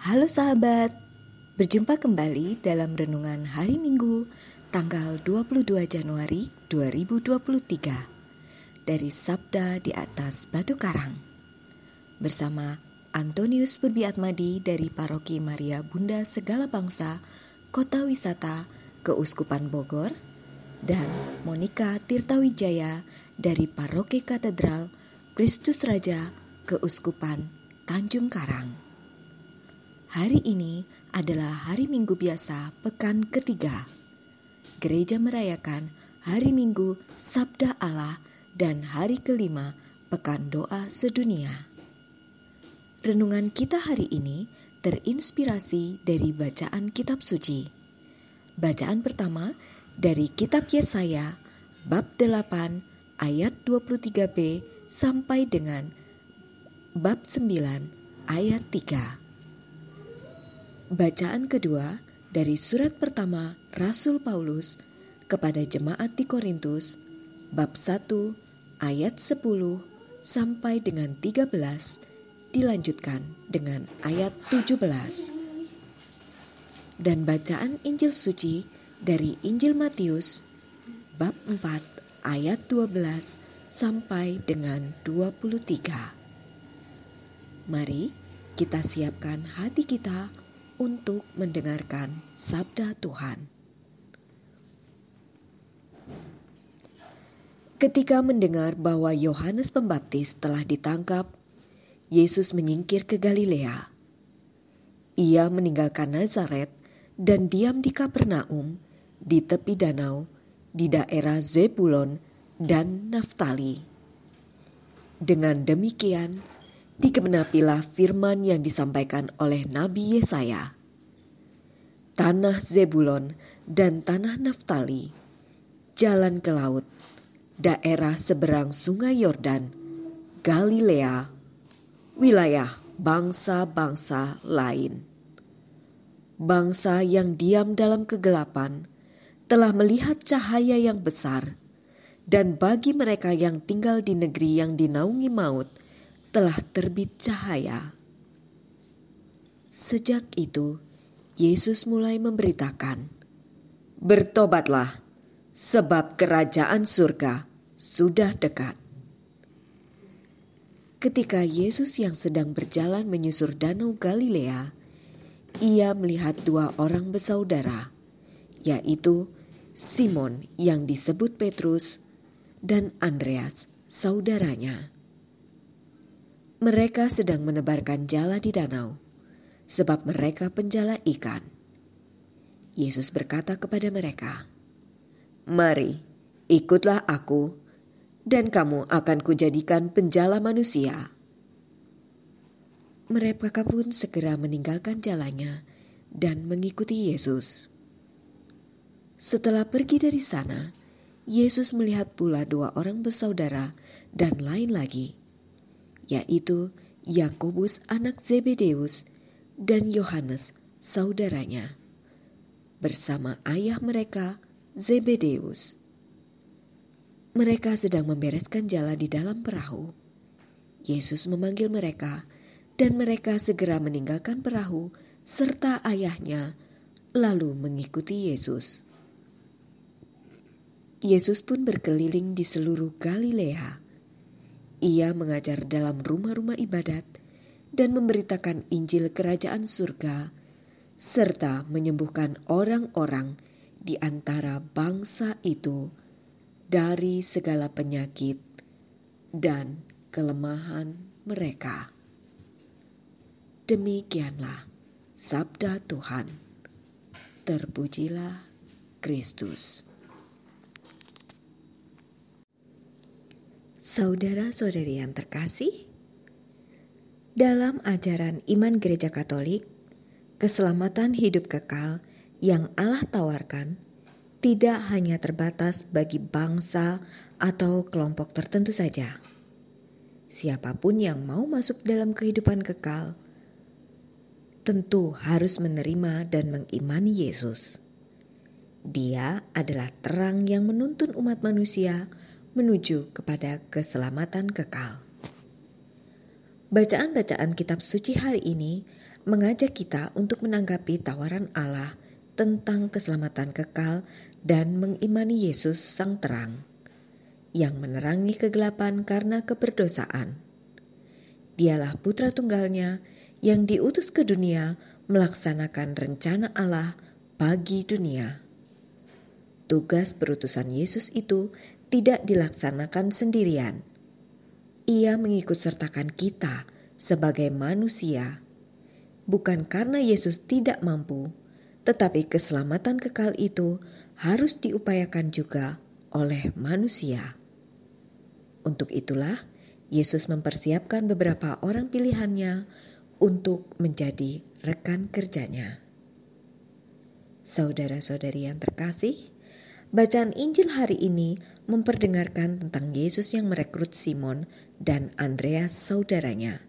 Halo sahabat, berjumpa kembali dalam renungan hari Minggu tanggal 22 Januari 2023 dari Sabda di atas Batu Karang bersama Antonius Purbiatmadi dari Paroki Maria Bunda Segala Bangsa Kota Wisata Keuskupan Bogor dan Monika Tirtawijaya dari Paroki Katedral Kristus Raja Keuskupan Tanjung Karang. Hari ini adalah hari Minggu biasa pekan ketiga. Gereja merayakan hari Minggu Sabda Allah dan hari kelima pekan doa sedunia. Renungan kita hari ini terinspirasi dari bacaan kitab suci. Bacaan pertama dari kitab Yesaya bab 8 ayat 23b sampai dengan bab 9 ayat 3. Bacaan kedua dari surat pertama Rasul Paulus kepada jemaat di Korintus bab 1 ayat 10 sampai dengan 13 dilanjutkan dengan ayat 17. Dan bacaan Injil suci dari Injil Matius bab 4 ayat 12 sampai dengan 23. Mari kita siapkan hati kita untuk mendengarkan sabda Tuhan. Ketika mendengar bahwa Yohanes Pembaptis telah ditangkap, Yesus menyingkir ke Galilea. Ia meninggalkan Nazaret dan diam di Kapernaum di tepi danau di daerah Zebulon dan Naftali. Dengan demikian, dikemenapilah firman yang disampaikan oleh Nabi Yesaya. Tanah Zebulon dan tanah Naftali, jalan ke laut, daerah seberang sungai Yordan, Galilea, wilayah bangsa-bangsa lain. Bangsa yang diam dalam kegelapan telah melihat cahaya yang besar, dan bagi mereka yang tinggal di negeri yang dinaungi maut, telah terbit cahaya. Sejak itu, Yesus mulai memberitakan, "Bertobatlah, sebab kerajaan surga sudah dekat." Ketika Yesus yang sedang berjalan menyusur Danau Galilea, ia melihat dua orang bersaudara, yaitu Simon yang disebut Petrus dan Andreas, saudaranya mereka sedang menebarkan jala di danau, sebab mereka penjala ikan. Yesus berkata kepada mereka, "Mari, ikutlah Aku, dan kamu akan kujadikan penjala manusia." Mereka pun segera meninggalkan jalannya dan mengikuti Yesus. Setelah pergi dari sana, Yesus melihat pula dua orang bersaudara dan lain lagi yaitu Yakobus anak Zebedeus dan Yohanes saudaranya bersama ayah mereka Zebedeus. Mereka sedang membereskan jala di dalam perahu. Yesus memanggil mereka dan mereka segera meninggalkan perahu serta ayahnya lalu mengikuti Yesus. Yesus pun berkeliling di seluruh Galilea ia mengajar dalam rumah-rumah ibadat dan memberitakan Injil Kerajaan Surga, serta menyembuhkan orang-orang di antara bangsa itu dari segala penyakit dan kelemahan mereka. Demikianlah sabda Tuhan. Terpujilah Kristus. Saudara-saudari yang terkasih, dalam ajaran iman Gereja Katolik, keselamatan hidup kekal yang Allah tawarkan tidak hanya terbatas bagi bangsa atau kelompok tertentu saja. Siapa pun yang mau masuk dalam kehidupan kekal tentu harus menerima dan mengimani Yesus. Dia adalah terang yang menuntun umat manusia menuju kepada keselamatan kekal. Bacaan-bacaan kitab suci hari ini mengajak kita untuk menanggapi tawaran Allah tentang keselamatan kekal dan mengimani Yesus Sang Terang yang menerangi kegelapan karena keberdosaan. Dialah putra tunggalnya yang diutus ke dunia melaksanakan rencana Allah bagi dunia. Tugas perutusan Yesus itu tidak dilaksanakan sendirian. Ia mengikut sertakan kita sebagai manusia, bukan karena Yesus tidak mampu, tetapi keselamatan kekal itu harus diupayakan juga oleh manusia. Untuk itulah, Yesus mempersiapkan beberapa orang pilihannya untuk menjadi rekan kerjanya. Saudara-saudari yang terkasih, bacaan Injil hari ini memperdengarkan tentang Yesus yang merekrut Simon dan Andreas saudaranya,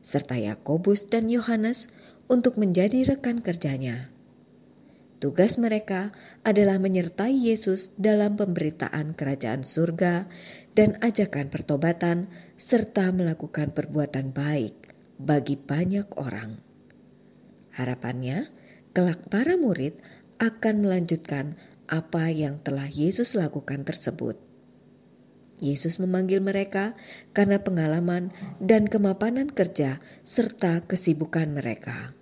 serta Yakobus dan Yohanes untuk menjadi rekan kerjanya. Tugas mereka adalah menyertai Yesus dalam pemberitaan kerajaan surga dan ajakan pertobatan, serta melakukan perbuatan baik bagi banyak orang. Harapannya, kelak para murid akan melanjutkan apa yang telah Yesus lakukan tersebut. Yesus memanggil mereka karena pengalaman dan kemapanan kerja serta kesibukan mereka.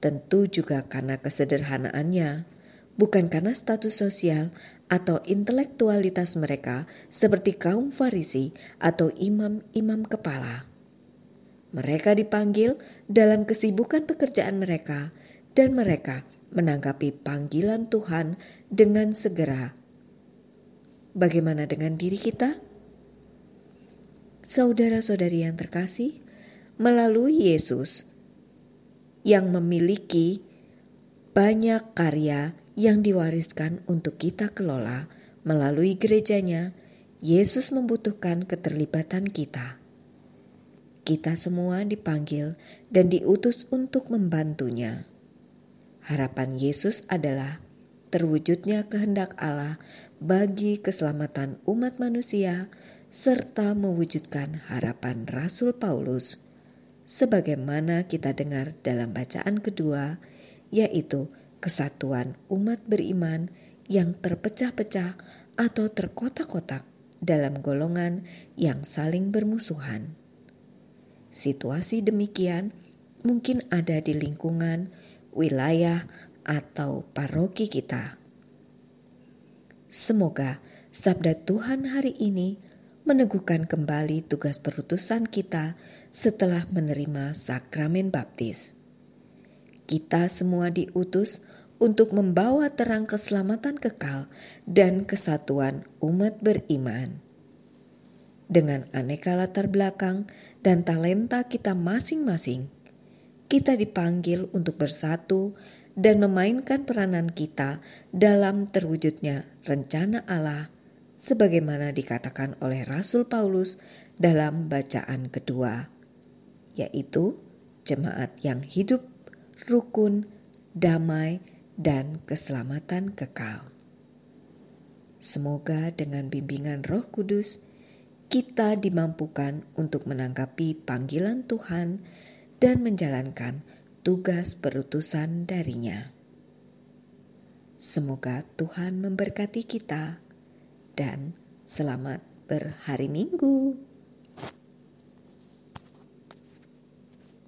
Tentu juga karena kesederhanaannya, bukan karena status sosial atau intelektualitas mereka seperti kaum Farisi atau imam-imam kepala. Mereka dipanggil dalam kesibukan pekerjaan mereka dan mereka menanggapi panggilan Tuhan dengan segera. Bagaimana dengan diri kita? Saudara-saudari yang terkasih, melalui Yesus yang memiliki banyak karya yang diwariskan untuk kita kelola melalui gerejanya, Yesus membutuhkan keterlibatan kita. Kita semua dipanggil dan diutus untuk membantunya. Harapan Yesus adalah terwujudnya kehendak Allah bagi keselamatan umat manusia serta mewujudkan harapan Rasul Paulus sebagaimana kita dengar dalam bacaan kedua yaitu kesatuan umat beriman yang terpecah-pecah atau terkotak-kotak dalam golongan yang saling bermusuhan. Situasi demikian mungkin ada di lingkungan wilayah, atau paroki kita. Semoga sabda Tuhan hari ini meneguhkan kembali tugas perutusan kita setelah menerima sakramen baptis. Kita semua diutus untuk membawa terang keselamatan kekal dan kesatuan umat beriman. Dengan aneka latar belakang dan talenta kita masing-masing, kita dipanggil untuk bersatu dan memainkan peranan kita dalam terwujudnya rencana Allah sebagaimana dikatakan oleh Rasul Paulus dalam bacaan kedua, yaitu jemaat yang hidup, rukun, damai, dan keselamatan kekal. Semoga dengan bimbingan Roh Kudus, kita dimampukan untuk menanggapi panggilan Tuhan dan menjalankan tugas perutusan darinya. Semoga Tuhan memberkati kita dan selamat berhari Minggu.